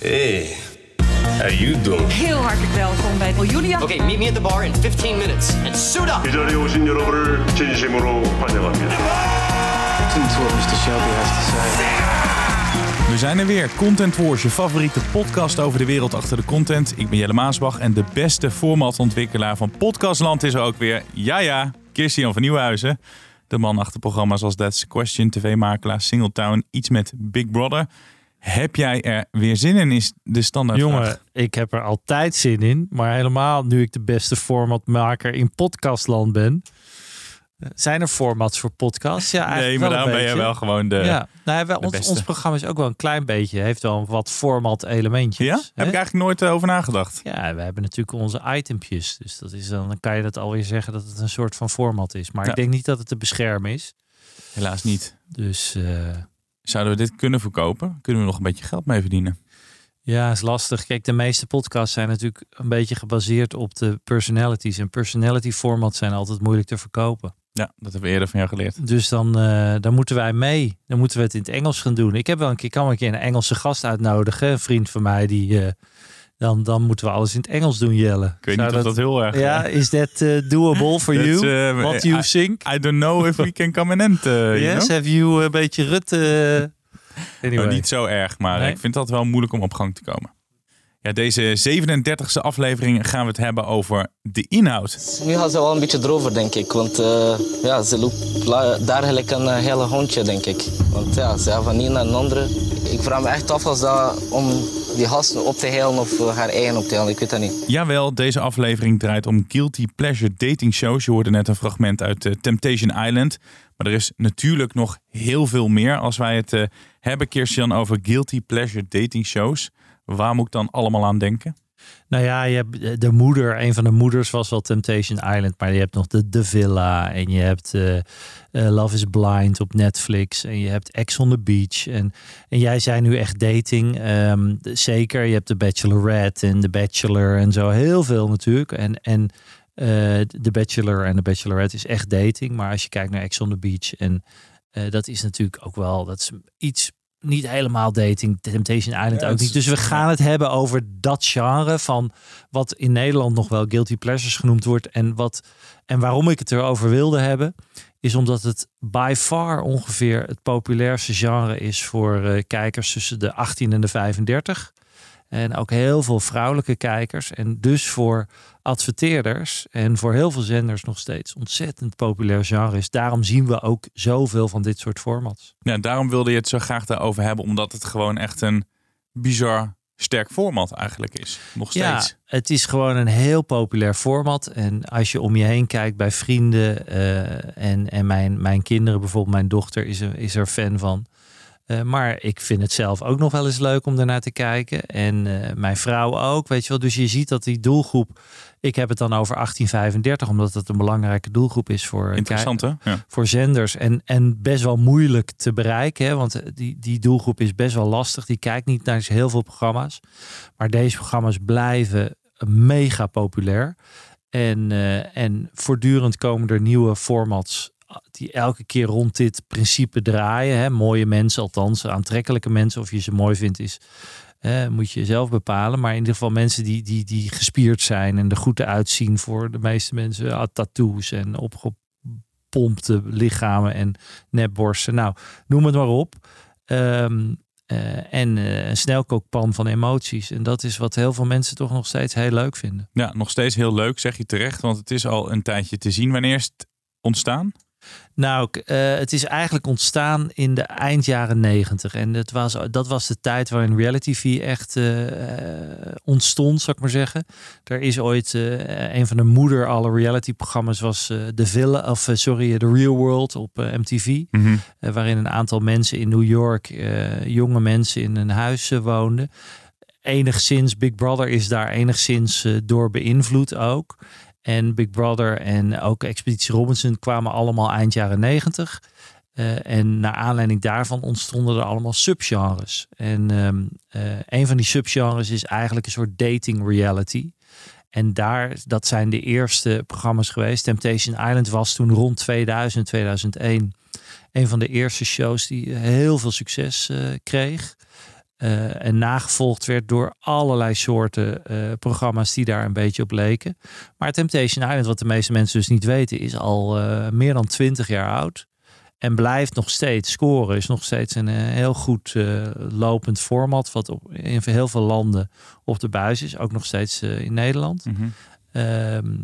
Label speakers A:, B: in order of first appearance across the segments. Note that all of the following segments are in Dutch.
A: Hey, how you doing?
B: Heel hartelijk welkom bij Julia.
C: Okay, meet me at the bar in 15 minutes and suit up.
D: 이 자리에 오신 여러분을 진심으로 환영합니다.
E: Listen to what Mr. Shelby has to say.
F: We zijn er weer. Content Wars, je favoriete podcast over de wereld achter de content. Ik ben Jelle Maasbach en de beste formatontwikkelaar van Podcastland is er ook weer. Ja, ja, Kirstian van Nieuwhuizen. De man achter programma's als That's the Question, TV-makelaar, Singletown, iets met Big Brother. Heb jij er weer zin in, is de standaard
G: Jongen, ik heb er altijd zin in. Maar helemaal nu ik de beste formatmaker in podcastland ben. Zijn er formats voor podcasts? Ja, eigenlijk
F: Nee, maar
G: een
F: daarom ben je wel gewoon de...
G: ja, nou,
F: de
G: ons,
F: beste.
G: ons programma is ook wel een klein beetje. Heeft wel wat format elementjes.
F: Ja?
G: hè?
F: Heb ik eigenlijk nooit eh, over nagedacht.
G: Ja, we hebben natuurlijk onze itempjes. Dus dat is dan, dan kan je dat alweer zeggen dat het een soort van format is. Maar
F: Ja.
G: ik denk niet dat het te beschermen is.
F: Helaas niet.
G: Dus eh,
F: Zouden we dit kunnen verkopen? Kunnen we nog een beetje geld mee verdienen?
G: ja, is lastig. Kijk, de meeste podcasts zijn natuurlijk een beetje gebaseerd op de personalities. En personality formats zijn altijd moeilijk te verkopen.
F: Ja, dat hebben we eerder van jou geleerd.
G: Dus dan, eh, dan moeten wij mee. Dan moeten we het in het Engels gaan doen. Ik heb wel een keer, kan wel een keer een Engelse gast uitnodigen. Een vriend van mij die. eh, dan, dan moeten we alles in het Engels doen, Jelle.
F: Ik weet niet of dat heel erg...
G: Ja,
F: eh,
G: is that eh, doable for you?
F: eh,
G: What you
F: I-
G: think?
F: I don't know if we can come and end, you
G: yes,
F: know?
G: have you een beetje Rutte? Anyway.
F: Nou, niet zo erg, maar
G: Nee?
F: ik vind dat wel moeilijk om op gang te komen. Ja, deze 37e aflevering gaan we het hebben over de inhoud.
H: Nu gaat ze wel een beetje erover, denk ik. Want eh, ja, ze loopt gelijk een eh, hele hondje, denk ik. Want ja, ze van een naar een andere. Ik vraag me echt af als dat om die gasten op te helen of eh, haar eigen op te helen. Ik weet dat niet.
F: Jawel, deze aflevering draait om guilty pleasure dating shows. Je hoorde net een fragment uit Temptation Island. Maar er is natuurlijk nog heel veel meer als wij het hebben, Kirstian, over guilty pleasure dating shows. Waar moet ik dan allemaal aan denken?
G: Nou ja, je hebt eh, de moeder, een van de moeders was wel Temptation Island, maar je hebt nog de, de Villa en je hebt eh, Love is Blind op Netflix en je hebt Ex on the Beach en, en jij zei nu echt dating, Ehm, zeker. Je hebt de Bachelorette en de Bachelor en zo, heel veel natuurlijk en en de Bachelor en de Bachelorette is echt dating, maar als je kijkt naar Ex on the Beach en dat is natuurlijk ook wel, dat is iets niet helemaal dating. Temptation Island
F: Ja,
G: ook niet. Dus we gaan het hebben over dat genre van wat in Nederland nog wel guilty pleasures genoemd wordt. En, wat, en waarom ik het erover wilde hebben, is omdat het by far ongeveer het populairste genre is voor eh, kijkers tussen de 18 en de 35. En ook heel veel vrouwelijke kijkers. En dus voor adverteerders en voor heel veel zenders nog steeds ontzettend populair genre is. Daarom zien we ook zoveel van dit soort formats.
F: Ja, daarom wilde je het zo graag daarover hebben, omdat het gewoon echt een bizar sterk format eigenlijk is. Nog steeds.
G: Ja, het is gewoon een heel populair format. En als je om je heen kijkt bij vrienden eh, en, en mijn, mijn kinderen, bijvoorbeeld mijn dochter, is er, is er fan van. Eh, maar ik vind het zelf ook nog wel eens leuk om daarnaar te kijken. En eh, mijn vrouw ook, weet je wel. Dus je ziet dat die doelgroep... Ik heb het dan over 1835, omdat het een belangrijke doelgroep is voor, eh,
F: Interessant hè? Ja.
G: voor zenders. En, en best wel moeilijk te bereiken. Hè? Want die, die doelgroep is best wel lastig. Die kijkt niet naar heel veel programma's. Maar deze programma's blijven mega populair. En, en voortdurend komen er nieuwe formats die elke keer rond dit principe draaien. Hè? Mooie mensen, althans aantrekkelijke mensen. Of je ze mooi vindt is, moet je zelf bepalen. Maar in ieder geval mensen die, die, die gespierd zijn en er goed uitzien voor de meeste mensen. Ah, tattoos en opgepompte lichamen en nepborsten. Nou, noem het maar op. Ehm, eh, en eh, een snelkookpan van emoties. En dat is wat heel veel mensen toch nog steeds heel leuk vinden.
F: ja, nog steeds heel leuk, zeg je terecht, want het is al een tijdje te zien. Wanneer is het ontstaan?
G: Nou, eh, het is eigenlijk ontstaan in de eind jaren negentig. En het was, dat was de tijd waarin reality TV echt eh, eh, ontstond, zou ik maar zeggen. Er is ooit een van de moeder alle reality programma's was de Villa, of sorry, The Real World op MTV.
F: Mhm.
G: Waarin een aantal mensen in New York, jonge mensen in een huis woonden. Enigszins, Big Brother is daar enigszins door beïnvloed ook. En Big Brother en ook Expeditie Robinson kwamen allemaal eind jaren negentig. Eh, en naar aanleiding daarvan ontstonden er allemaal subgenres. En ehm, eh, een van die subgenres is eigenlijk een soort dating reality. En daar, dat zijn de eerste programma's geweest. Temptation Island was toen rond 2000, 2001 een van de eerste shows die heel veel succes eh, kreeg. Eh, en nagevolgd werd door allerlei soorten eh, programma's die daar een beetje op leken. Maar Temptation Island, wat de meeste mensen dus niet weten, is al eh, meer dan 20 jaar oud. En blijft nog steeds scoren. Is nog steeds een heel goed lopend format. Wat op, in heel veel landen op de buis is. Ook nog steeds in Nederland.
F: Mhm.
G: Ehm,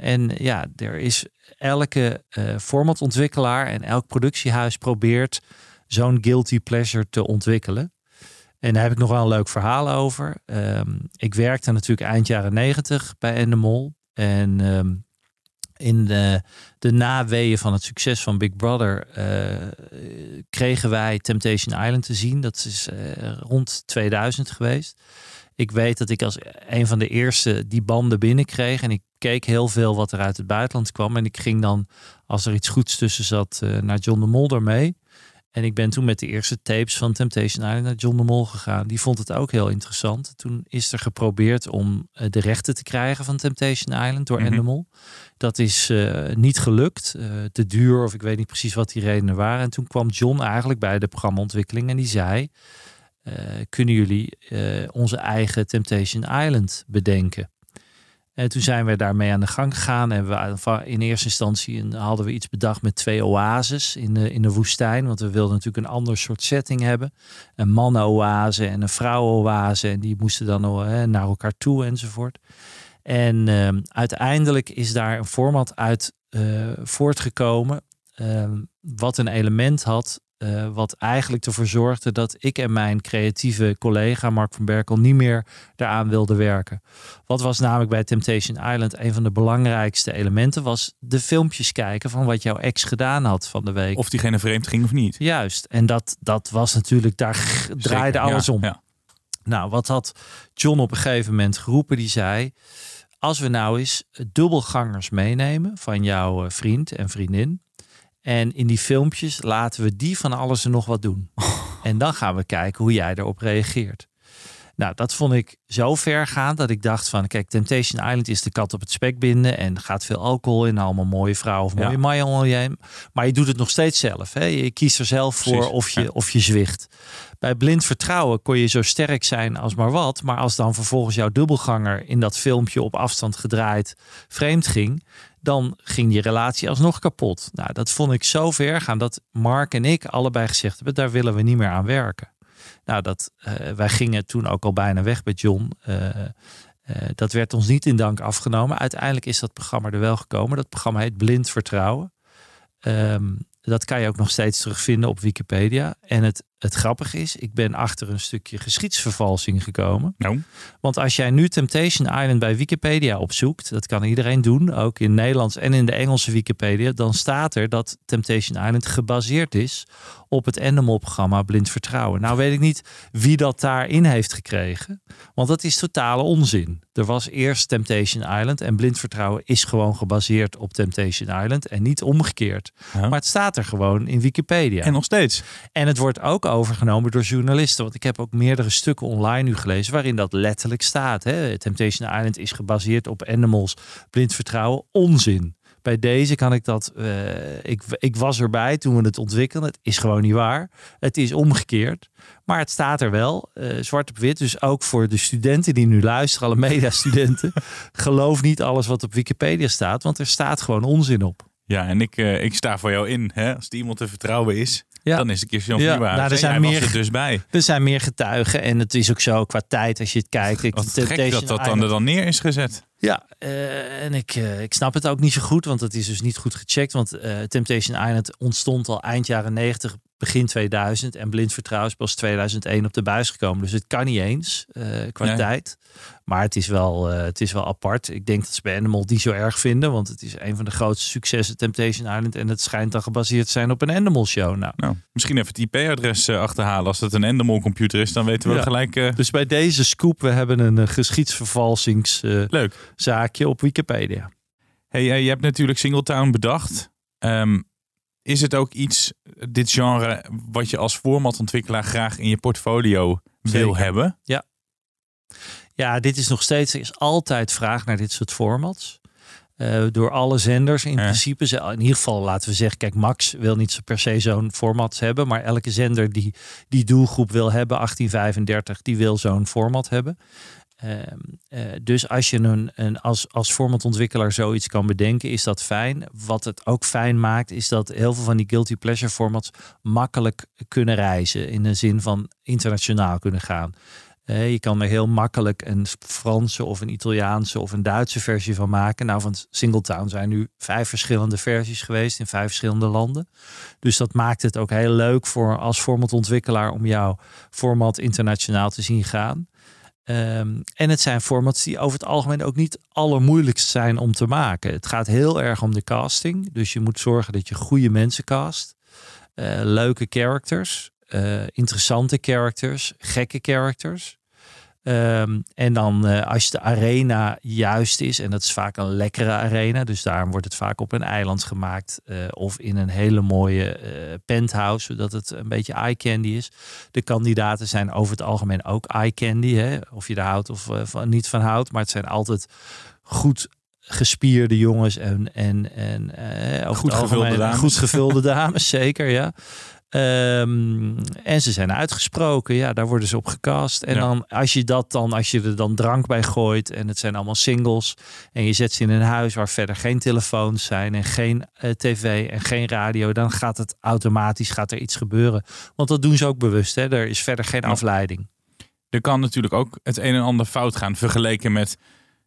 G: en ja, er is elke formatontwikkelaar en elk productiehuis probeert zo'n guilty pleasure te ontwikkelen. En daar heb ik nog wel een leuk verhaal over. Ehm, ik werkte natuurlijk eind jaren negentig bij Endemol. En ehm, in de, de naweeën van het succes van Big Brother uh, kregen wij Temptation Island te zien. Dat is uh, rond 2000 geweest. Ik weet dat ik als een van de eerste die banden binnenkreeg. En ik keek heel veel wat er uit het buitenland kwam. En ik ging dan, als er iets goeds tussen zat, uh, naar John de Mulder mee. En ik ben toen met de eerste tapes van Temptation Island naar John de Mol gegaan. Die vond het ook heel interessant. Toen is er geprobeerd om eh, de rechten te krijgen van Temptation Island door mm. Dat is uh, niet gelukt. Uh, te duur of ik weet niet precies wat die redenen waren. En toen kwam John eigenlijk bij de programmaontwikkeling en die zei... kunnen jullie onze eigen Temptation Island bedenken? En toen zijn we daarmee aan de gang gegaan. En we, in eerste instantie hadden we iets bedacht met twee oases in de, in de woestijn. Want we wilden natuurlijk een ander soort setting hebben. Een mannen-oase en een vrouwen-oase. En die moesten dan hè, naar elkaar toe enzovoort. En uh, uiteindelijk is daar een format uit uh, voortgekomen. Uh, wat een element had uh, wat eigenlijk ervoor zorgde dat ik en mijn creatieve collega Mark van Berkel niet meer daaraan wilden werken. Wat was namelijk bij Temptation Island een van de belangrijkste elementen, was de filmpjes kijken van wat jouw ex gedaan had van de week.
F: Of diegene vreemd ging of niet.
G: Juist. En dat, dat was natuurlijk, daar draaide alles om. Ja. Nou, wat had John op een gegeven moment geroepen? Die zei, als we nou eens dubbelgangers meenemen van jouw eh, vriend en vriendin en in die filmpjes laten we die van alles en nog wat doen. En dan gaan we kijken hoe jij erop reageert. Nou, dat vond ik zo ver gaan dat ik dacht van... kijk, Temptation Island is de kat op het spek binden... en gaat veel alcohol in, allemaal mooie vrouwen of mooie ja. mannen Maar je doet het nog steeds zelf. Hè? Je kiest er zelf voor of je, of je zwicht. Bij blind vertrouwen kon je zo sterk zijn als maar wat... maar als dan vervolgens jouw dubbelganger in dat filmpje op afstand gedraaid vreemd ging dan ging die relatie alsnog kapot. Nou, dat vond ik zo ver gaan dat Mark en ik allebei gezegd hebben, daar willen we niet meer aan werken. Nou, dat, uh, wij gingen toen ook al bijna weg bij John. Uh, uh, dat werd ons niet in dank afgenomen. Uiteindelijk is dat programma er wel gekomen. Dat programma heet Blind Vertrouwen. Um, dat kan je ook nog steeds terugvinden op Wikipedia. En het, het grappige is, ik ben achter een stukje geschiedsvervalsing gekomen.
F: Nou.
G: Want als jij nu Temptation Island bij Wikipedia opzoekt, dat kan iedereen doen, ook in Nederlands en in de Engelse Wikipedia, dan staat er dat Temptation Island gebaseerd is op het Endemol-programma Blind Vertrouwen. Nou weet ik niet wie dat daarin heeft gekregen, want dat is totale onzin. Er was eerst Temptation Island en Blind Vertrouwen is gewoon gebaseerd op Temptation Island en niet omgekeerd. Maar het staat er gewoon in Wikipedia.
F: En nog steeds.
G: En het wordt ook overgenomen door journalisten, want ik heb ook meerdere stukken online nu gelezen waarin dat letterlijk staat. Hè? Temptation Island is gebaseerd op Animals, Blind Vertrouwen, onzin bij deze kan ik dat. Uh, ik, ik was erbij toen we het ontwikkelden. Het is gewoon niet waar. Het is omgekeerd. Maar het staat er wel, uh, zwart op wit. Dus ook voor de studenten die nu luisteren, alle mediastudenten. geloof niet alles wat op Wikipedia staat, want er staat gewoon onzin op.
F: Ja, en ik, uh, ik sta voor jou in. Hè? Als die iemand te vertrouwen is, ja. dan is het keer
G: ja.
F: Nou,
G: er zijn meer,
F: er dus bij.
G: Er zijn meer getuigen en het is ook zo qua tijd als je het kijkt. Ik,
F: Wat gek dat dat dan er dan neer is gezet.
G: Ja, uh, en ik, uh, ik snap het ook niet zo goed, want het is dus niet goed gecheckt. Want uh, Temptation Island ontstond al eind jaren 90 begin 2000 en Blind Vertrouwen is pas 2001 op de buis gekomen. Dus het kan niet eens qua nee. tijd. Maar het is, wel, het is wel apart. Ik denk dat ze bij Animal die zo erg vinden, want het is een van de grootste successen Temptation Island en het schijnt dan gebaseerd te zijn op een Animal show. Nou,
F: nou misschien even het IP-adres achterhalen. Als het een Animal computer is, dan weten we ja. gelijk.
G: Dus bij deze scoop, we hebben een geschiedsvervalsings
F: Leuk.
G: Zaakje op Wikipedia.
F: Hey, je hebt natuurlijk Singletown bedacht. Um, is het ook iets, dit genre, wat je als formatontwikkelaar graag in je portfolio Zeker. wil hebben?
G: Ja. Ja, dit is nog steeds, er is altijd vraag naar dit soort formats. Eh, door alle zenders in principe. Ze- In ieder geval laten we zeggen, kijk, Max wil niet zo per se zo'n format hebben. Maar elke zender die die doelgroep wil hebben, 1835, die wil zo'n format hebben. Ehm, eh, dus als je een, een, als, als formatontwikkelaar zoiets kan bedenken, is dat fijn. Wat het ook fijn maakt, is dat heel veel van die guilty pleasure formats makkelijk kunnen reizen. In de zin van internationaal kunnen gaan. Eh, je kan er heel makkelijk een Franse of een Italiaanse of een Duitse versie van maken. Nou, van Singletown zijn nu vijf verschillende versies geweest in vijf verschillende landen. Dus dat maakt het ook heel leuk voor als formatontwikkelaar om jouw format internationaal te zien gaan. Ehm, en het zijn formats die over het algemeen ook niet allermoeilijkst zijn om te maken. Het gaat heel erg om de casting. Dus je moet zorgen dat je goede mensen cast. Eh, leuke characters. eh, interessante characters. Gekke characters. Ehm, en dan eh, als de arena juist is, en dat is vaak een lekkere arena, dus daarom wordt het vaak op een eiland gemaakt eh, of in een hele mooie eh, penthouse, zodat het een beetje eye candy is. De kandidaten zijn over het algemeen ook eye candy, hè? of je er houdt of van, niet van houdt, maar het zijn altijd goed gespierde jongens en, en, en
F: Goed gevulde dames.
G: goed gevulde dames, zeker, ja. Ehm, en ze zijn uitgesproken, ja, daar worden ze op gecast. En
F: Ja.
G: dan als je dat dan, als je er dan drank bij gooit en het zijn allemaal singles en je zet ze in een huis waar verder geen telefoons zijn en geen eh, tv en geen radio, dan gaat het automatisch gaat er iets gebeuren. Want dat doen ze ook bewust. Hè? Er is verder geen
F: Ja.
G: afleiding.
F: Er kan natuurlijk ook het een en ander fout gaan vergeleken met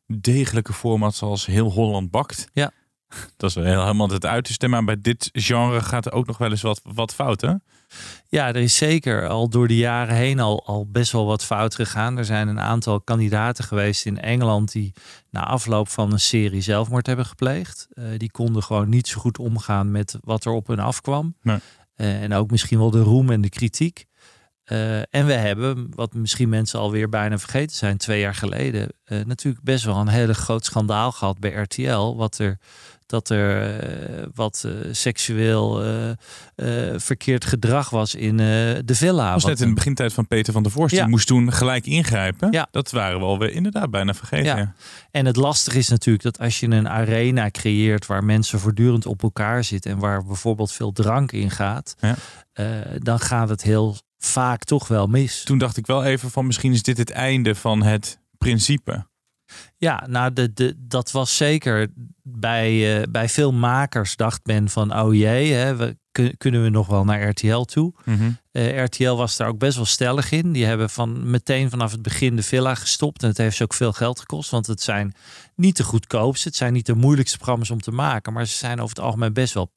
F: degelijke formats zoals Heel Holland Bakt.
G: Ja.
F: Dat is helemaal het uiterste. Maar bij dit genre gaat er ook nog wel eens wat, wat fout, hè?
G: Ja, er is zeker al door de jaren heen al, al best wel wat fout gegaan. Er zijn een aantal kandidaten geweest in Engeland die na afloop van een serie zelfmoord hebben gepleegd. Eh, die konden gewoon niet zo goed omgaan met wat er op hun afkwam.
F: Nee.
G: Eh, en ook misschien wel de roem en de kritiek. Eh, en we hebben, wat misschien mensen alweer bijna vergeten zijn, twee jaar geleden, natuurlijk best wel een hele groot schandaal gehad bij RTL. Wat er, dat er eh, wat eh, seksueel eh, verkeerd gedrag was in de villa.
F: Dat was net in de begintijd van Peter van der Voorst.
G: Ja.
F: Die moest toen gelijk ingrijpen.
G: Ja.
F: Dat waren we alweer inderdaad bijna vergeten.
G: Ja. En het lastige is natuurlijk dat als je een arena creëert waar mensen voortdurend op elkaar zitten en waar bijvoorbeeld veel drank in gaat,
F: Ja.
G: dan gaat het heel vaak toch wel mis.
F: Toen dacht ik wel even van misschien is dit het einde van het principe.
G: Ja, nou, de, de, dat was zeker bij, eh, bij veel makers dacht men van, oh jee, hè, we, kun- kunnen we nog wel naar RTL toe? Eh, RTL was daar ook best wel stellig in. Die hebben van meteen vanaf het begin de villa gestopt. En het heeft ze ook veel geld gekost. Want het zijn niet de goedkoopste. Het zijn niet de moeilijkste programma's om te maken. Maar ze zijn over het algemeen best wel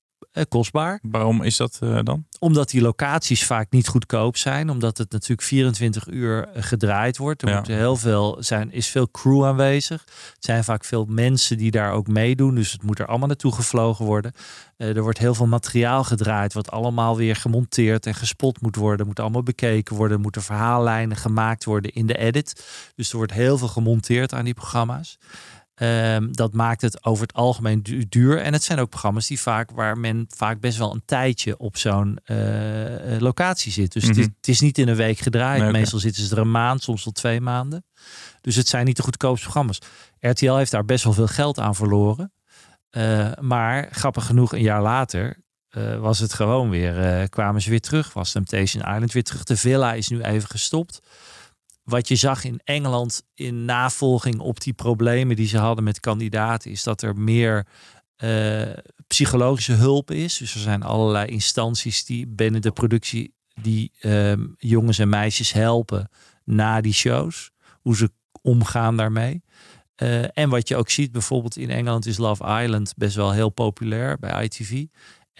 G: kostbaar.
F: Waarom is dat eh, dan?
G: Omdat die locaties vaak niet goedkoop zijn. Omdat het natuurlijk 24 uur eh, gedraaid wordt. Er
F: Ja.
G: moet heel veel zijn, is veel crew aanwezig. Het zijn vaak veel mensen die daar ook meedoen. Dus het moet er allemaal naartoe gevlogen worden. Eh, er wordt heel veel materiaal gedraaid. Wat allemaal weer gemonteerd en gespot moet worden. Moet allemaal bekeken worden. Er moeten verhaallijnen gemaakt worden in de edit. Dus er wordt heel veel gemonteerd aan die programma's. Ehm, dat maakt het over het algemeen du- duur. En het zijn ook programma's die vaak, waar men vaak best wel een tijdje op zo'n eh, eh, locatie zit. Dus het, is,
F: Mhm.
G: het is niet in een week gedraaid.
F: Nee.
G: Meestal zitten ze er een maand, soms wel twee maanden. Dus het zijn niet de goedkoopste programma's. RTL heeft daar best wel veel geld aan verloren. Eh, maar grappig genoeg, een jaar later was het gewoon weer, kwamen ze weer terug. Was Temptation Island weer terug. De villa is nu even gestopt. Wat je zag in Engeland in navolging op die problemen die ze hadden met kandidaten, is dat er meer eh, psychologische hulp is. Dus er zijn allerlei instanties die binnen de productie die ehm, jongens en meisjes helpen na die shows. Hoe ze omgaan daarmee. Eh, en wat je ook ziet, bijvoorbeeld in Engeland is Love Island best wel heel populair bij ITV.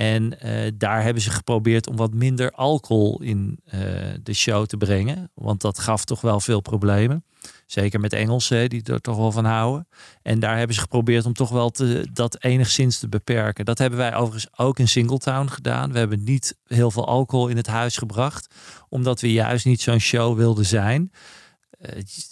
G: En eh, daar hebben ze geprobeerd om wat minder alcohol in eh, de show te brengen. Want dat gaf toch wel veel problemen. Zeker met Engelsen, die er toch wel van houden. En daar hebben ze geprobeerd om toch wel te, dat enigszins te beperken. Dat hebben wij overigens ook in Singletown gedaan. We hebben niet heel veel alcohol in het huis gebracht. Omdat we juist niet zo'n show wilden zijn.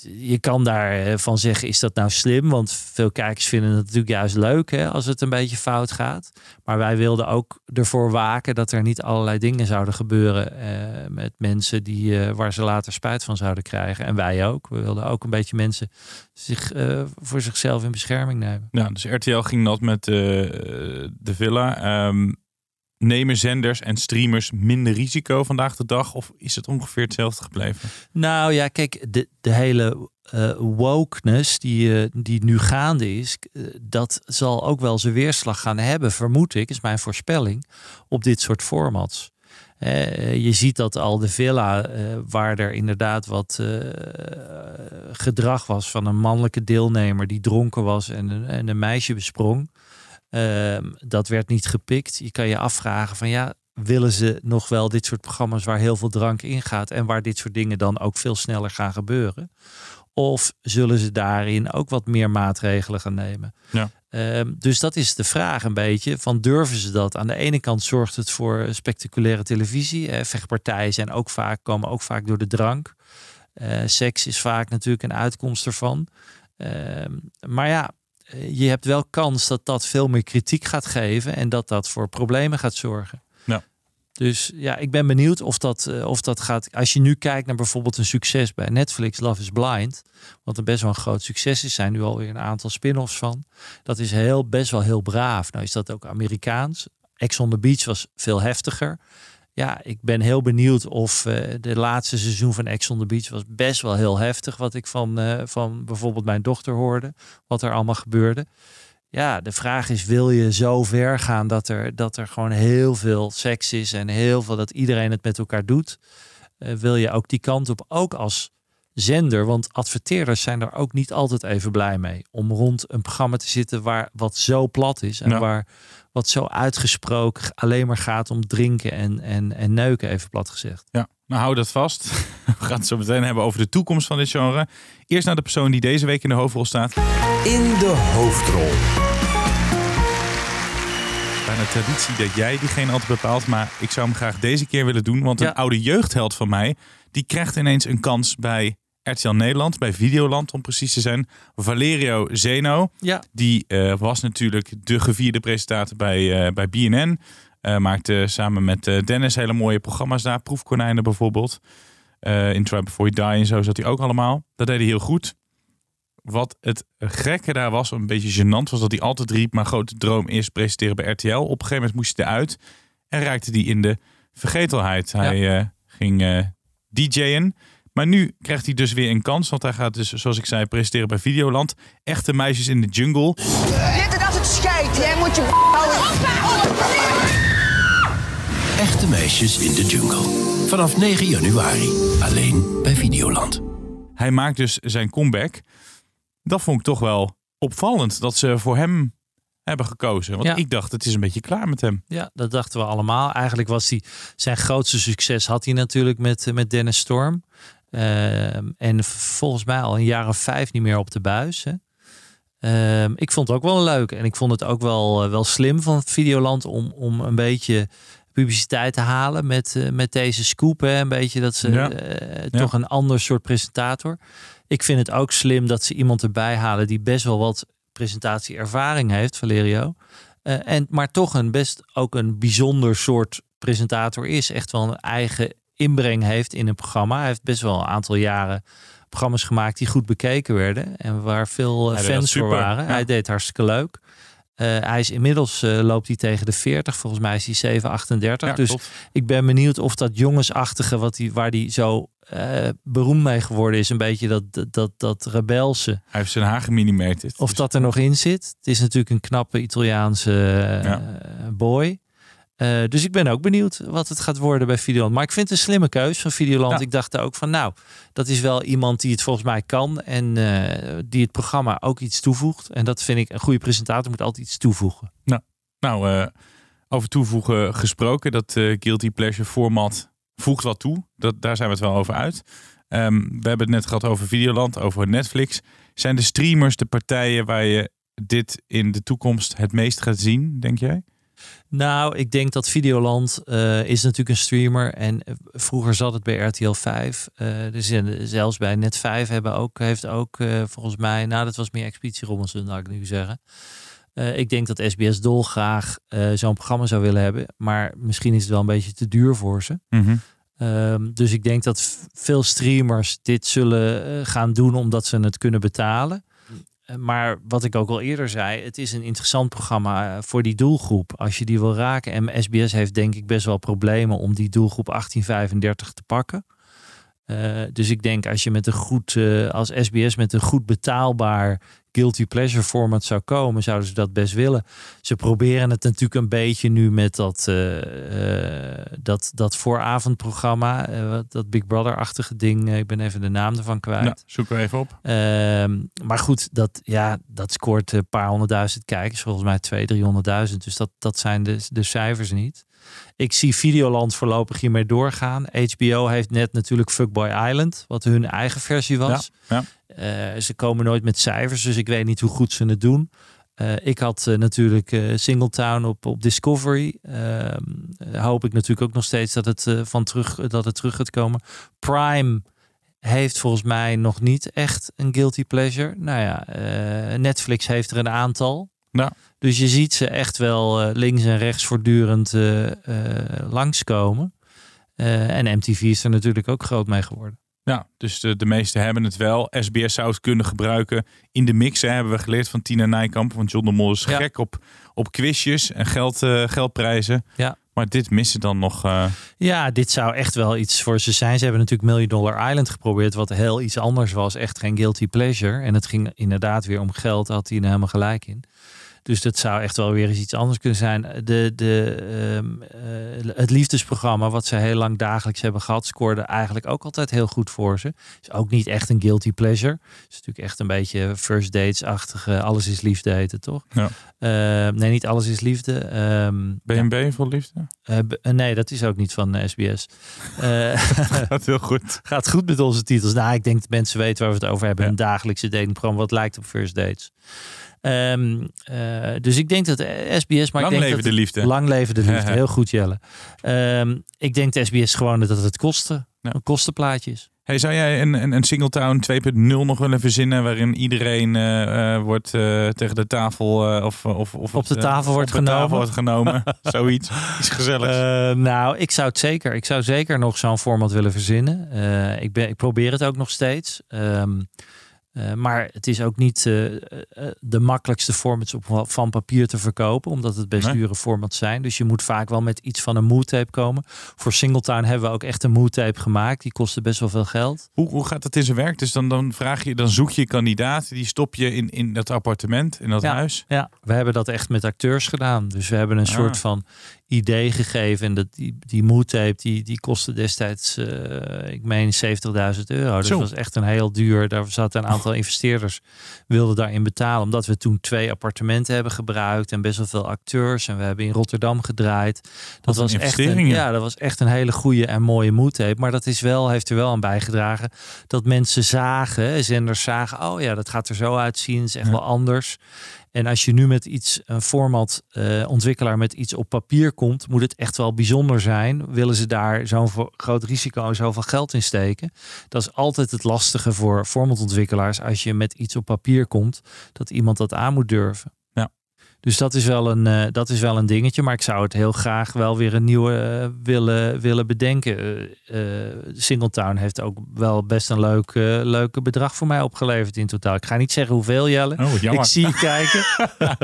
G: Je kan daarvan zeggen, is dat nou slim? Want veel kijkers vinden het natuurlijk juist leuk hè, als het een beetje fout gaat. Maar wij wilden ook ervoor waken dat er niet allerlei dingen zouden gebeuren eh, met mensen die, eh, waar ze later spijt van zouden krijgen. En wij ook. We wilden ook een beetje mensen zich, eh, voor zichzelf in bescherming nemen.
F: Ja, dus RTL ging dat met eh, de villa. Ehm, nemen zenders en streamers minder risico vandaag de dag? Of is het ongeveer hetzelfde gebleven?
G: Nou ja, kijk, de, de hele eh, wokeness die, eh, die nu gaande is, eh, dat zal ook wel zijn weerslag gaan hebben, vermoed ik, is mijn voorspelling, op dit soort formats. Je ziet dat al de villa, waar er inderdaad wat gedrag was van een mannelijke deelnemer die dronken was en en een meisje besprong. Ehm, dat werd niet gepikt. Je kan je afvragen van ja, willen ze nog wel dit soort programma's waar heel veel drank in gaat en waar dit soort dingen dan ook veel sneller gaan gebeuren? Of zullen ze daarin ook wat meer maatregelen gaan nemen?
F: Ja.
G: Ehm, dus dat is de vraag een beetje. Van durven ze dat? Aan de ene kant zorgt het voor spectaculaire televisie. Eh, vechtpartijen zijn ook vaak, komen ook vaak door de drank. Eh, seks is vaak natuurlijk een uitkomst ervan. Ehm, maar ja, je hebt wel kans dat dat veel meer kritiek gaat geven en dat dat voor problemen gaat zorgen.
F: Ja.
G: Dus ja, ik ben benieuwd of dat, eh, of dat gaat. Als je nu kijkt naar bijvoorbeeld een succes bij Netflix, Love is Blind, wat een best wel een groot succes is, zijn nu alweer een aantal spin-offs van. Dat is heel, best wel heel braaf. Nou is dat ook Amerikaans. Ex on the Beach was veel heftiger. Ja, ik ben heel benieuwd of eh, de laatste seizoen van Ex on the Beach was best wel heel heftig. Wat ik van, eh, van bijvoorbeeld mijn dochter hoorde. Wat er allemaal gebeurde. Ja, de vraag is, wil je zo ver gaan dat er, dat er gewoon heel veel seks is en heel veel dat iedereen het met elkaar doet? Eh, wil je ook die kant op, ook als zender? Want adverteerders zijn er ook niet altijd even blij mee. Om rond een programma te zitten waar wat zo plat is en
F: Ja.
G: waar wat zo uitgesproken alleen maar gaat om drinken en, en, en neuken, even plat gezegd.
F: Ja, nou hou dat vast. We gaan het zo meteen hebben over de toekomst van dit genre. Eerst naar de persoon die deze week in de hoofdrol staat.
A: In de hoofdrol.
F: Bijna traditie dat jij diegene altijd bepaalt. Maar ik zou hem graag deze keer willen doen. Want
G: Ja.
F: een oude jeugdheld van mij... die krijgt ineens een kans bij RTL Nederland. Bij Videoland om precies te zijn. Valerio Zeno.
G: Ja,
F: Die eh, was natuurlijk de gevierde presentator bij, eh, bij BNN. Eh, maakte samen met Dennis hele mooie programma's daar. Proefkonijnen bijvoorbeeld. In Try Before You Die en zo zat hij ook allemaal. Dat deed hij heel goed. Wat het gekke daar was, een beetje gênant, was dat hij altijd riep... mijn grote droom is presenteren bij RTL. Op een gegeven moment moest hij eruit. En raakte hij in de vergetelheid. Hij eh, ging DJ'en. Maar nu krijgt hij dus weer een kans. Want hij gaat dus, zoals ik zei, presenteren bij Videoland. Echte meisjes in de jungle.
I: Dit als het scheidt, jij moet je houden.
A: Echte meisjes in de jungle. Vanaf 9 januari. Alleen bij Videoland.
F: Hij maakt dus zijn comeback. Dat vond ik toch wel opvallend dat ze voor hem hebben gekozen. Want
G: Ja.
F: ik dacht, het is een beetje klaar met hem.
G: Ja, dat dachten we allemaal. Eigenlijk was hij zijn grootste succes had hij natuurlijk met, met Dennis Storm. Ehm, en volgens mij al een jaar of vijf niet meer op de buis. Hè. Ehm, ik vond het ook wel leuk. En ik vond het ook wel, eh, wel slim van Videoland om, om een beetje publiciteit te halen met, eh, met deze scoop. Hè. Een beetje dat ze
F: Ja.
G: eh,
F: Ja.
G: toch een ander soort presentator. Ik vind het ook slim dat ze iemand erbij halen die best wel wat presentatieervaring heeft, Valerio. En, maar toch een best ook een bijzonder soort presentator is. Echt wel een eigen inbreng heeft in een programma. Hij heeft best wel een aantal jaren programma's gemaakt die goed bekeken werden. En waar veel eh,
F: Hij
G: fans voor waren.
F: ja.
G: Hij deed hartstikke leuk. Eh, hij is inmiddels eh, loopt hij tegen de 40. Volgens mij is hij 738.
F: Ja,
G: dus ik ben benieuwd of dat jongensachtige, wat die, waar hij zo eh, beroemd mee geworden is, een beetje dat, dat, dat, rebelse.
F: Hij heeft zijn haar geminimeerd.
G: Of dat er nog in zit. Het is natuurlijk een knappe Italiaanse
F: Ja.
G: boy. Eh, dus ik ben ook benieuwd wat het gaat worden bij Videoland. Maar ik vind het een slimme keus van Videoland.
F: Ja.
G: Ik dacht ook van nou, dat is wel iemand die het volgens mij kan. En eh, die het programma ook iets toevoegt. En dat vind ik, een goede presentator moet altijd iets toevoegen.
F: Nou, eh, over toevoegen gesproken. Dat Guilty Pleasure format voegt wat toe. Dat, daar zijn we het wel over uit. Ehm, we hebben het net gehad over Videoland, over Netflix. Zijn de streamers de partijen waar je dit in de toekomst het meest gaat zien, denk jij?
G: Nou, ik denk dat Videoland eh, is natuurlijk een streamer. En eh, vroeger zat het bij RTL 5. Eh, dus zelfs bij Net 5 hebben ook, heeft ook volgens mij... Nou, dat was meer Expeditie Robinson, zou ik nu zeggen. Ik denk dat SBS Dol graag eh, zo'n programma zou willen hebben. Maar misschien is het wel een beetje te duur voor ze.
F: Mhm.
G: Ehm, dus ik denk dat veel streamers dit zullen gaan doen omdat ze het kunnen betalen. Eh, Maar wat ik ook al eerder zei, het is een interessant programma eh, voor die doelgroep. Als je die wil raken. En SBS heeft denk ik best wel problemen om die doelgroep 1835 te pakken. Eh, dus ik denk als je met een goed, als SBS met een goed betaalbaar guilty pleasure format zou komen, zouden ze dat best willen. Ze proberen het natuurlijk een beetje nu met dat, eh, eh, dat, dat vooravondprogramma, eh, dat Big Brother-achtige ding. Ik ben even de naam ervan kwijt.
F: Nou, zoeken we even op.
G: Ehm, maar goed, dat, ja, dat scoort een paar honderdduizend kijkers. Volgens mij 200.000, 300.000. Dus dat, dat zijn de, de cijfers niet. Ik zie Videoland voorlopig hiermee doorgaan. HBO heeft net natuurlijk Fuckboy Island, wat hun eigen versie was.
F: Ja,
G: Eh, ze komen nooit met cijfers, dus ik weet niet hoe goed ze het doen. Eh, ik had eh, natuurlijk Singletown op, op Discovery. Ehm, eh, hoop ik natuurlijk ook nog steeds dat het, van terug, dat het terug gaat komen. Prime heeft volgens mij nog niet echt een guilty pleasure. Nou ja, Netflix heeft er een aantal.
F: Ja.
G: Dus je ziet ze echt wel eh, links en rechts voortdurend eh eh, langskomen. En MTV is er natuurlijk ook groot mee geworden.
F: Ja, dus de, de meesten hebben het wel. SBS zou het kunnen gebruiken. In de mix hè, hebben we geleerd van Tina Nijkamp. Want John de Mol is
G: Ja.
F: gek op, op quizjes en geld, geldprijzen.
G: Ja.
F: Maar dit missen dan nog...
G: Ja, dit zou echt wel iets voor ze zijn. Ze hebben natuurlijk Million Dollar Island geprobeerd, wat heel iets anders was. Echt geen guilty pleasure. En het ging inderdaad weer om geld, had hij er helemaal gelijk in. Dus dat zou echt wel weer eens iets anders kunnen zijn. De, de, ehm, eh, het liefdesprogramma, wat ze heel lang dagelijks hebben gehad, scoorde eigenlijk ook altijd heel goed voor ze. Is ook niet echt een guilty pleasure. Is natuurlijk echt een beetje first dates-achtige. Alles is liefde heet het toch?
F: Ja.
G: Eh, nee, niet alles is liefde. Ehm,
F: BNB voor liefde?
G: eh, eh, nee, dat is ook niet van eh, SBS. Eh,
F: Gaat heel goed.
G: gaat goed met onze titels. Nou, ik denk dat mensen weten waar we het over hebben.
F: Ja.
G: Een dagelijkse datingprogramma wat lijkt op First Dates. Ehm, eh, dus ik denk dat SBS... Maar
F: Lang
G: ik denk
F: leven
G: dat
F: de liefde.
G: Lang leven de liefde. Heel goed, Jelle. Ehm, ik denk de SBS gewoon dat het kosten.
F: Ja.
G: Een kostenplaatje is.
F: Hey, zou jij een, een, een Singletown 2.0 nog willen verzinnen... waarin iedereen eh, eh, wordt tegen de tafel... of, of, of
G: Op de tafel wordt
F: op de tafel
G: genomen.
F: wordt genomen. Zoiets. Iets gezelligs.
G: Nou, ik zou het zeker. Ik zou zeker nog zo'n format willen verzinnen. Ik, ben, ik probeer het ook nog steeds. Ehm, eh, maar het is ook niet eh, eh, de makkelijkste formats van papier te verkopen, omdat het best
F: Nee.
G: dure formats zijn. Dus je moet vaak wel met iets van een mood tape komen. Voor Singletown hebben we ook echt een mood tape gemaakt. Die kostte best wel veel geld.
F: Hoe, hoe gaat dat in zijn werk? Dus dan, dan vraag je, dan zoek je kandidaat, die stop je in, in dat appartement, in dat
G: Ja.
F: huis.
G: Ja, we hebben dat echt met acteurs gedaan. Dus we hebben een
F: Ah.
G: soort van idee gegeven. En dat, die, die mood tape, die, die kostte destijds, eh, ik meen 70.000 euro. Dus dat was echt een heel duur. Daar zaten een aantal investeerders, wilden daarin betalen. Omdat we toen twee appartementen hebben gebruikt. En best wel veel acteurs. En we hebben in Rotterdam gedraaid. Dat was echt een,
F: ja.
G: dat was echt een hele goede en mooie mood tape. Maar dat is wel, heeft er wel aan bijgedragen dat mensen zagen, zenders zagen, oh ja, dat gaat er zo uitzien. Is echt
F: Ja.
G: wel anders. En als je nu met iets, een format eh, ontwikkelaar met iets op papier komt, moet het echt wel bijzonder zijn. Willen ze daar zo'n groot risico en zoveel geld in steken? Dat is altijd het lastige voor formatontwikkelaars als je met iets op papier komt, dat iemand dat aan moet durven. Dus dat is, wel een, eh, dat is wel een dingetje, maar ik zou het heel graag wel weer een nieuwe eh, willen, willen bedenken. Eh, eh, Singletown heeft ook wel best een leuk, leuke bedrag voor mij opgeleverd in totaal. Ik ga niet zeggen hoeveel, Jelle.
F: Oh.
G: Ik zie je kijken.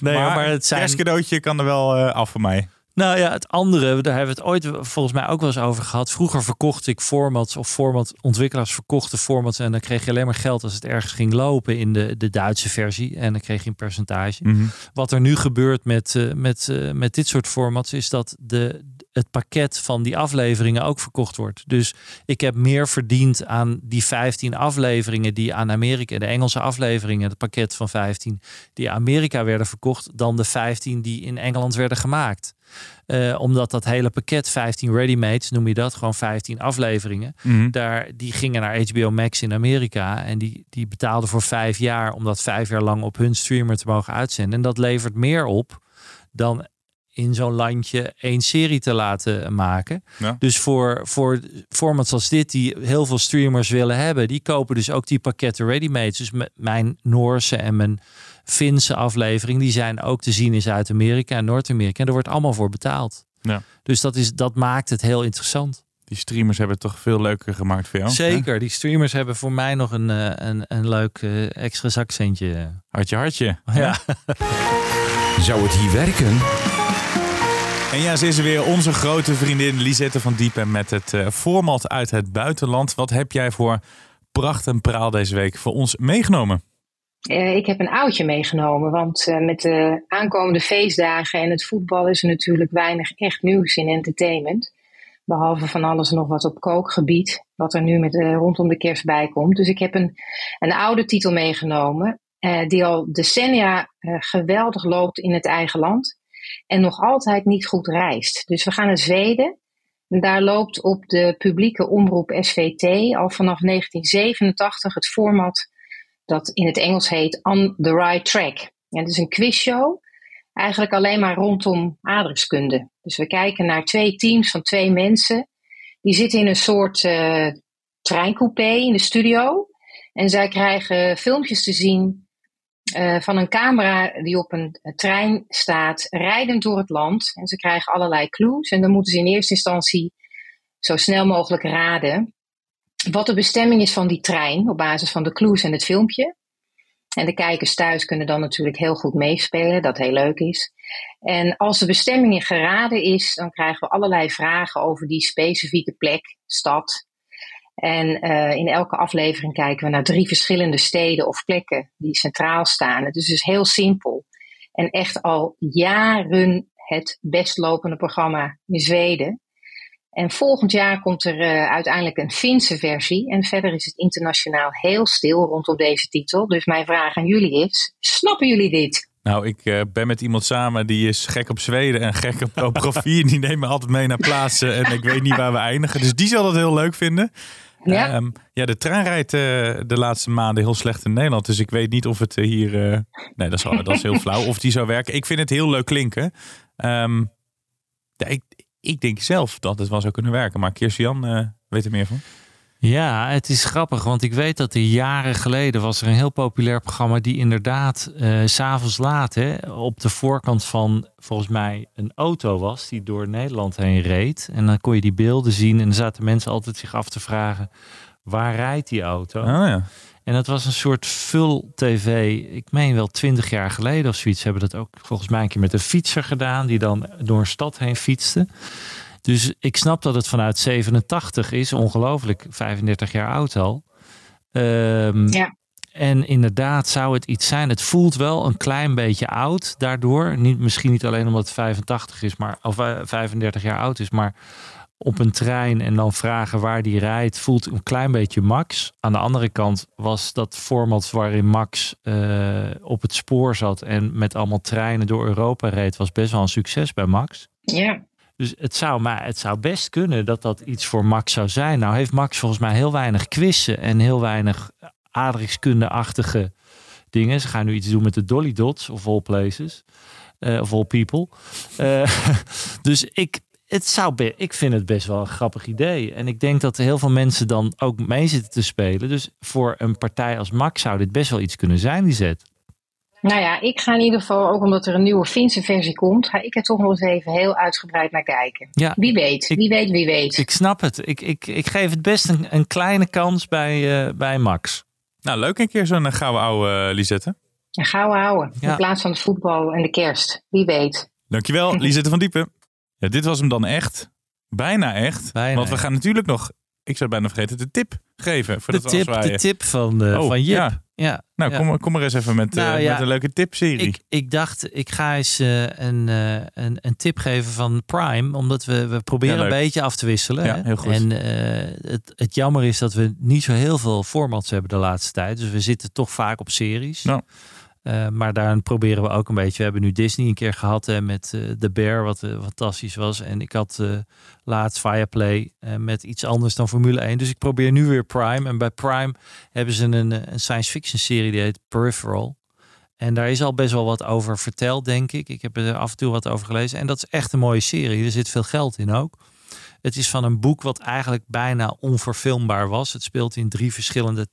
G: nee,
F: maar,
G: maar, het zijn.
F: kerstcadeautje kan er wel af voor mij.
G: Nou ja, het andere, daar hebben we het ooit volgens mij ook wel eens over gehad. Vroeger verkocht ik formats of formatontwikkelaars verkochten formats en dan kreeg je alleen maar geld als het ergens ging lopen in de, de Duitse versie en dan kreeg je een percentage.
F: Mhm.
G: Wat er nu gebeurt met, eh, met, eh, met dit soort formats is dat de, het pakket van die afleveringen ook verkocht wordt. Dus ik heb meer verdiend aan die 15 afleveringen die aan Amerika, de Engelse afleveringen, het pakket van 15, die Amerika werden verkocht, dan de 15 die in Engeland werden gemaakt. Eh, omdat dat hele pakket, 15 ready-mates, noem je dat, gewoon 15 afleveringen.
F: Mhm.
G: Daar, die gingen naar HBO Max in Amerika. En die, die betaalden voor vijf jaar om dat vijf jaar lang op hun streamer te mogen uitzenden. En dat levert meer op dan in zo'n landje één serie te laten maken.
F: Ja.
G: Dus voor, voor formats als dit, die heel veel streamers willen hebben, die kopen dus ook die pakketten ready-made. Dus mijn Noorse en mijn Finse aflevering, die zijn ook te zien in Zuid-Amerika en Noord-Amerika. En er wordt allemaal voor betaald.
F: Ja.
G: Dus dat, is, dat maakt het heel interessant.
F: Die streamers hebben het toch veel leuker gemaakt voor jou. hè?
G: Zeker, die streamers hebben voor mij nog een, eh, een, een leuk eh, extra zakcentje.
F: Hartje, hartje.
G: Ja.
A: Zou het hier werken?
F: En ja, ze is er weer onze grote vriendin Lisette van Diepen met het eh, format uit het buitenland. Wat heb jij voor pracht en praal deze week voor ons meegenomen?
J: Eh, ik heb een oudje meegenomen, want eh, met de aankomende feestdagen en het voetbal is er natuurlijk weinig echt nieuws in entertainment. Behalve van alles nog wat op kookgebied, wat er nu met, rondom de kerst bij komt. Dus ik heb een, een oude titel meegenomen, die al decennia geweldig loopt in het eigen land en nog altijd niet goed reist. Dus we gaan naar Zweden. En daar loopt op de publieke omroep SVT al vanaf 1987 het format dat in het Engels heet On the Right Track. Ja, het is een quizshow, eigenlijk alleen maar rondom aardrijkskunde. Dus we kijken naar twee teams van twee mensen. Die zitten in een soort eh treincoupé in de studio. En zij krijgen filmpjes te zien eh, van een camera die op een trein staat, rijdend door het land. En ze krijgen allerlei clues. En dan moeten ze in eerste instantie zo snel mogelijk raden wat de bestemming is van die trein op basis van de clues en het filmpje. En de kijkers thuis kunnen dan natuurlijk heel goed meespelen, dat heel leuk is. En als de bestemming geraden is, dan krijgen we allerlei vragen over die specifieke plek, stad. En eh, in elke aflevering kijken we naar drie verschillende steden of plekken die centraal staan. Het is dus heel simpel. En echt al jaren het best lopende programma in Zweden. En volgend jaar komt er uh, uiteindelijk een Finse versie. En verder is het internationaal heel stil rondom deze titel. Dus mijn vraag aan jullie is: snappen jullie dit?
F: Nou, ik uh, ben met iemand samen die is gek op Zweden en gek op topografie. en die neemt me altijd mee naar plaatsen en ik weet niet waar we eindigen. Dus die zal dat heel leuk vinden.
J: Ja,
F: Um, ja de trein rijdt uh, de laatste maanden heel slecht in Nederland. Dus ik weet niet of het hier... nee, dat is, dat is heel flauw. Of die zou werken. Ik vind het heel leuk klinken. Um, ja, ik, ik denk zelf dat het wel zou kunnen werken. Maar Kirstian weet er meer van.
G: Ja, het is grappig, want ik weet dat er jaren geleden was er een heel populair programma die inderdaad uh, s'avonds laat hè, op de voorkant van volgens mij een auto was die door Nederland heen reed. En dan kon je die beelden zien en dan zaten mensen altijd zich af te vragen waar rijdt die auto?
F: Oh, ja.
G: En dat was een soort full tv. Ik meen wel twintig jaar geleden of zoiets hebben dat ook volgens mij een keer met een fietser gedaan die dan door een stad heen fietste. Dus ik snap dat het vanuit 87 is, ongelooflijk, 35 jaar oud al. Um,
J: ja.
G: En inderdaad zou het iets zijn. Het voelt wel een klein beetje oud daardoor. Niet, misschien niet alleen omdat het 85 is, maar, of uh, 35 jaar oud is, maar op een trein en dan vragen waar die rijdt, voelt een klein beetje Max. Aan de andere kant was dat format waarin Max uh, op het spoor zat en met allemaal treinen door Europa reed, was best wel een succes bij Max.
J: Ja.
G: Dus het zou, maar het zou best kunnen dat dat iets voor Max zou zijn. Nou heeft Max volgens mij heel weinig quizzen en heel weinig aardrijkskunde-achtige dingen. Ze gaan nu iets doen met de Dolly Dots of all places. Uh, of all people. Uh, dus ik, het zou ik vind het best wel een grappig idee. En ik denk dat heel veel mensen dan ook mee zitten te spelen. Dus voor een partij als Max zou dit best wel iets kunnen zijn, die zet.
J: Nou ja, ik ga in ieder geval, ook omdat er een nieuwe Finse versie komt, ga ik er toch nog eens even heel uitgebreid naar kijken.
G: Ja,
J: wie weet,
G: ik,
J: wie weet, wie weet.
G: Ik snap het. Ik, ik, ik geef het best een, een kleine kans bij, uh, bij Max.
F: Nou, leuk een keer zo'n gouden oude uh, Lisette.
J: Een gouden oude, ja. in plaats van het voetbal en de kerst. Wie weet.
F: Dankjewel, Lisette van Diepen. Ja, dit was hem dan echt. Bijna echt.
G: Bijna
F: want we gaan natuurlijk nog, ik zou bijna vergeten, de tip geven. Voor
G: de,
F: dat
G: tip, de tip van, uh,
F: oh,
G: van Jip.
F: Ja.
G: Ja,
F: nou,
G: ja.
F: Kom, kom maar eens even met,
G: nou,
F: uh,
G: ja,
F: met een leuke tipserie.
G: Ik, ik dacht, ik ga eens uh, een, een, een tip geven van Prime. Omdat we, we proberen een beetje af te wisselen.
F: Ja,
G: hè?
F: heel goed.
G: En het, het jammer is dat we niet zo heel veel formats hebben de laatste tijd. Dus we zitten toch vaak op series.
F: Nou.
G: Uh, maar daar proberen we ook een beetje. We hebben nu Disney een keer gehad met uh, The Bear, wat uh, fantastisch was. En ik had laatst Fireplay met iets anders dan Formule 1. Dus ik probeer nu weer Prime. En bij Prime hebben ze een, een science fiction serie die heet Peripheral. En daar is al best wel wat over verteld, denk ik. Ik heb er af en toe wat over gelezen. En dat is echt een mooie serie. Er zit veel geld in ook. Het is van een boek wat eigenlijk bijna onverfilmbaar was. Het speelt in drie verschillende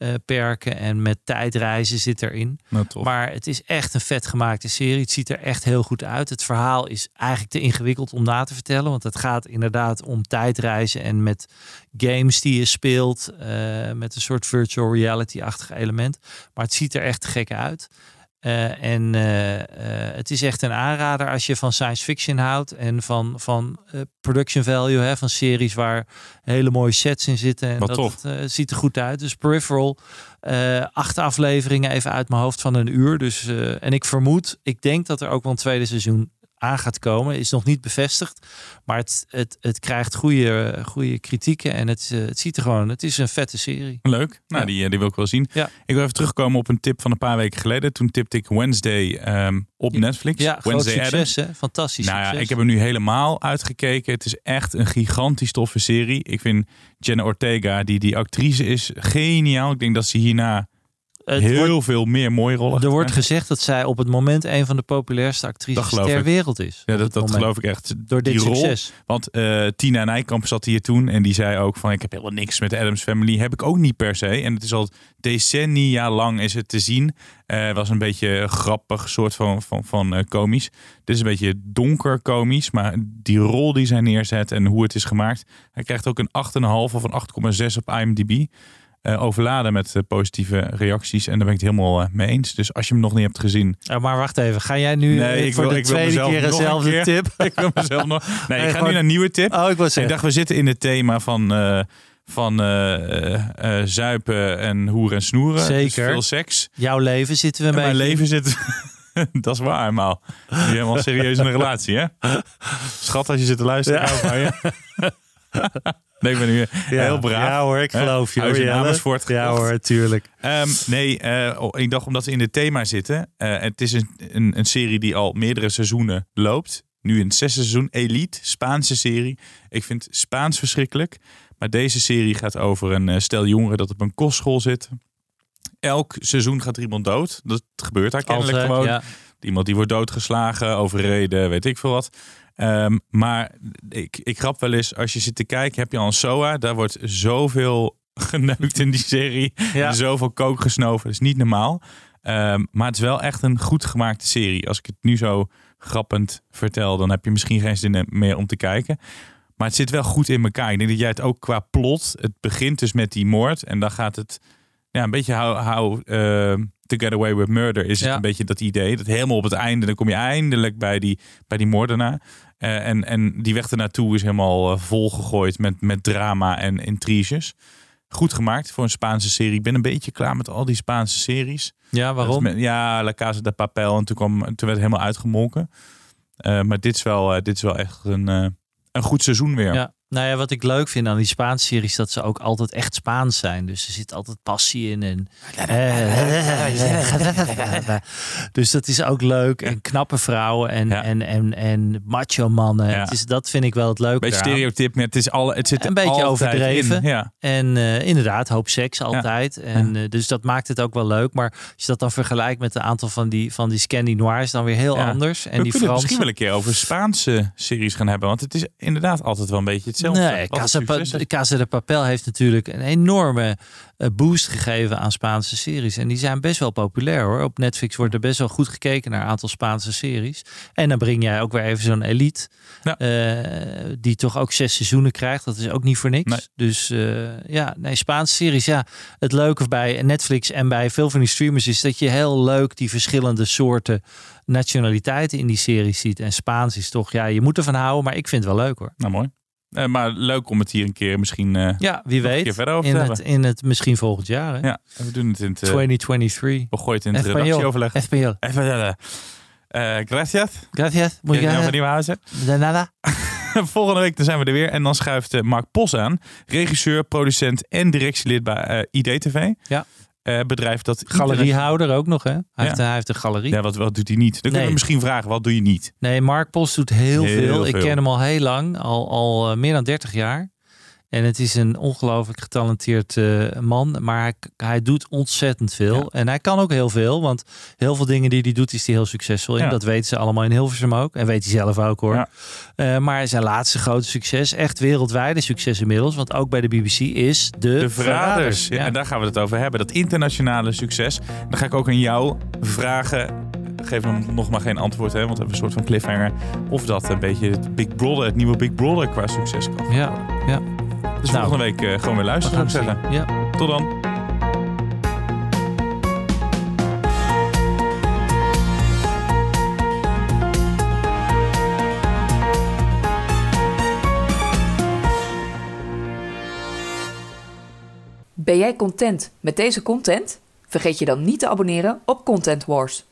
G: tijdsperken en met tijdreizen zit erin.
F: Nou.
G: Maar het is echt een vet gemaakte serie. Het ziet er echt heel goed uit. Het verhaal is eigenlijk te ingewikkeld om na te vertellen. Want het gaat inderdaad om tijdreizen en met games die je speelt. eh, met een soort virtual reality-achtig element. Maar het ziet er echt gek uit. Eh, en eh, eh, het is echt een aanrader als je van science fiction houdt en van, van production value, hè, van series waar hele mooie sets in zitten. En
F: Wat
G: dat
F: tof.
G: Het, ziet er goed uit. Dus Peripheral, acht afleveringen even uit mijn hoofd van een uur. Dus, en ik vermoed, ik denk dat er ook wel een tweede seizoen aan gaat komen. Is nog niet bevestigd. Maar het, het, het krijgt goede, goede kritieken. En het, eh, het ziet er gewoon, het is een vette serie.
F: Leuk. Nou,
G: Ja.
F: die, eh, die wil ik wel zien.
G: Ja.
F: Ik wil even terugkomen op een tip van een paar weken geleden. Toen tipte ik Wednesday ehm, op Netflix.
G: Ja, groot
F: Wednesday
G: succes
F: Addams.
G: hè. Fantastisch
F: Nou ja, ik heb hem nu helemaal uitgekeken. Het is echt een gigantisch toffe serie. Ik vind Jenna Ortega, die die actrice is, geniaal. Ik denk dat ze hierna
G: Het
F: heel
G: wordt-
F: veel meer mooie rollen
G: Er wordt gezegd dat zij op het moment een van de populairste actrices ter
F: ik.
G: wereld is.
F: Ja, dat, dat geloof ik echt.
G: Door dit
F: rol.
G: succes.
F: Want eh, Tina Nijkamp zat hier toen en die zei ook van ik heb helemaal niks met de Adams Family. Heb ik ook niet per se. En het is al decennia lang is het te zien. Eh was een beetje grappig, soort van, van, van eh, komisch. Dit is een beetje donker komisch, maar die rol die zij neerzet en hoe het is gemaakt. Hij krijgt ook een 8,5 of een 8,6 op IMDb. Eh, overladen met eh, positieve reacties. En daar ben ik het helemaal eh, mee eens. Dus als je hem nog niet hebt gezien,
G: maar wacht even, ga jij nu
F: Nee, ik
G: voor
F: wil-
G: de
F: ik
G: tweede keer dezelfde
F: keer.
G: tip?
F: ik wil mezelf nog. Nee, ik ga
G: gewoon-
F: nu naar een nieuwe tip.
G: Oh, ik was
F: Ik dacht, we zitten in het thema van, van zuipen en hoeren en snoeren.
G: Zeker.
F: Dus veel seks.
G: Jouw leven zitten we
F: In mijn leven zit... dat is waar, maar nu helemaal serieus in een relatie, hè? Schat, als je zit te luisteren,
G: Ja.
F: Nee, ik ben nu heel braaf.
G: Ja hoor, ik geloof je.
F: Huis in. Amersfoort
G: Ja
F: gekocht.
G: hoor, tuurlijk.
F: Ehm, nee, eh, oh, ik dacht omdat we in het thema zitten. eh, het is een, een, een serie die al meerdere seizoenen loopt. Nu in het zesde seizoen. Elite, Spaanse serie. Ik vind Spaans verschrikkelijk. Maar deze serie gaat over een eh, stel jongeren dat op een kostschool zit. Elk seizoen gaat er iemand dood. Dat gebeurt daar kennelijk
G: Altijd,
F: gewoon.
G: ja.
F: Iemand die wordt doodgeslagen, overreden, weet ik veel wat. Ehm, maar ik, ik grap wel eens, als je zit te kijken, heb je al een SOA. Daar wordt zoveel geneukt in die serie.
G: Ja.
F: Zoveel kook gesnoven. Dat is niet normaal. Ehm, maar het is wel echt een goed gemaakte serie. Als ik het nu zo grappend vertel, dan heb je misschien geen zin meer om te kijken. Maar het zit wel goed in elkaar. Ik denk dat jij het ook qua plot. Het begint dus met die moord. En dan gaat het ja, een beetje how, how eh, to get away with murder is het
G: Ja.
F: een beetje dat idee. Dat helemaal op het einde, dan kom je eindelijk bij die, bij die moordenaar. Eh, en, en die weg ernaartoe is helemaal eh, volgegooid met, met drama en intriges. Goed gemaakt voor een Spaanse serie. Ik ben een beetje klaar met al die Spaanse series.
G: Ja, waarom?
F: Met- Ja, La Casa de Papel. En toen, kwam, toen werd het helemaal uitgemolken. Eh, maar dit is, wel, dit is wel echt een, een goed seizoen weer.
G: Ja. Nou ja, wat ik leuk vind aan die Spaanse series, dat ze ook altijd echt Spaans zijn. Dus er zit altijd passie in. En, dus dat is ook leuk. En knappe vrouwen en,
F: Ja.
G: en, en, en macho mannen.
F: Ja.
G: Het is, dat vind ik wel het leuke.
F: Beetje stereotyp, maar het, is alle, het zit
G: Een beetje overdreven.
F: in. Ja.
G: En eh, inderdaad, hoop seks altijd. En, eh, dus dat maakt het ook wel leuk. Maar als je dat dan vergelijkt met een aantal van die, van die Scandi Noirs, dan weer heel anders. En
F: we
G: die
F: kunnen het misschien wel een keer over Spaanse series gaan hebben. Want het is inderdaad altijd wel een beetje hetzelfde.
G: Nee, Casa, Pa-. Casa de Papel heeft natuurlijk een enorme eh, boost gegeven aan Spaanse series. En die zijn best wel populair hoor. Op Netflix wordt er best wel goed gekeken naar een aantal Spaanse series. En dan breng jij ook weer even zo'n elite.
F: Ja.
G: eh, die toch ook zes seizoenen krijgt. Dat is ook niet voor niks.
F: Nee.
G: Dus eh, ja, nee, Spaanse series. Ja, het leuke bij Netflix en bij veel van die streamers is dat je heel leuk die verschillende soorten nationaliteiten in die series ziet. En Spaans is toch, ja, je moet ervan houden, maar ik vind het wel leuk hoor.
F: Nou, mooi. Eh, maar leuk om het hier een keer misschien eh,
G: Ja, wie
F: een
G: weet.
F: keer verder over
G: in,
F: te
G: het, in het misschien volgend jaar. Hè?
F: Ja, we doen het in het... eh,
G: 2023.
F: we gooien het in het
G: Español.
F: redactieoverleg. Eh eh, gracias.
G: Gracias.
F: Jan van
G: gracias.
F: Nieuwenhuizen.
G: De nada.
F: Volgende week dan zijn we er weer. En dan schuift eh, Mark Pos aan. Regisseur, producent en directielid bij eh, IDTV.
G: Ja.
F: Eh, bedrijf dat...
G: Galeriehouder ook nog, hè? Hij,
F: Ja.
G: heeft, hij heeft een galerie.
F: Ja, wat, wat doet hij niet? Dan kunnen
G: Nee.
F: we misschien vragen, wat doe je niet?
G: Nee, Mark Post doet heel,
F: Heel
G: veel. Ik
F: veel.
G: ken hem al heel lang, al, al eh, meer dan 30 jaar. En het is een ongelooflijk getalenteerd eh, man. Maar hij, hij doet ontzettend veel. En hij kan ook heel veel. Want heel veel dingen die hij doet, is hij heel succesvol in.
F: Ja.
G: Dat weten ze allemaal in Hilversum ook. En weet hij zelf ook hoor.
F: Ja.
G: Eh, maar zijn laatste grote succes, echt wereldwijde succes inmiddels. Want ook bij de BBC is de,
F: De Verraders. Ja,
G: Ja.
F: En daar gaan we het over hebben. Dat internationale succes. Dan ga ik ook aan jou vragen. Geef hem nog maar geen antwoord, hè, want we hebben een soort van cliffhanger. Of dat een beetje het Big Brother, het nieuwe Big Brother qua succes kan.
G: Ja, ja.
F: Dus
G: Nou,
F: volgende week eh, gewoon weer luisteren,
G: we
F: zou ik
G: gaan
F: zeggen.
G: Ja.
F: Tot dan.
K: Ben jij content met deze content? Vergeet je dan niet te abonneren op Content Wars.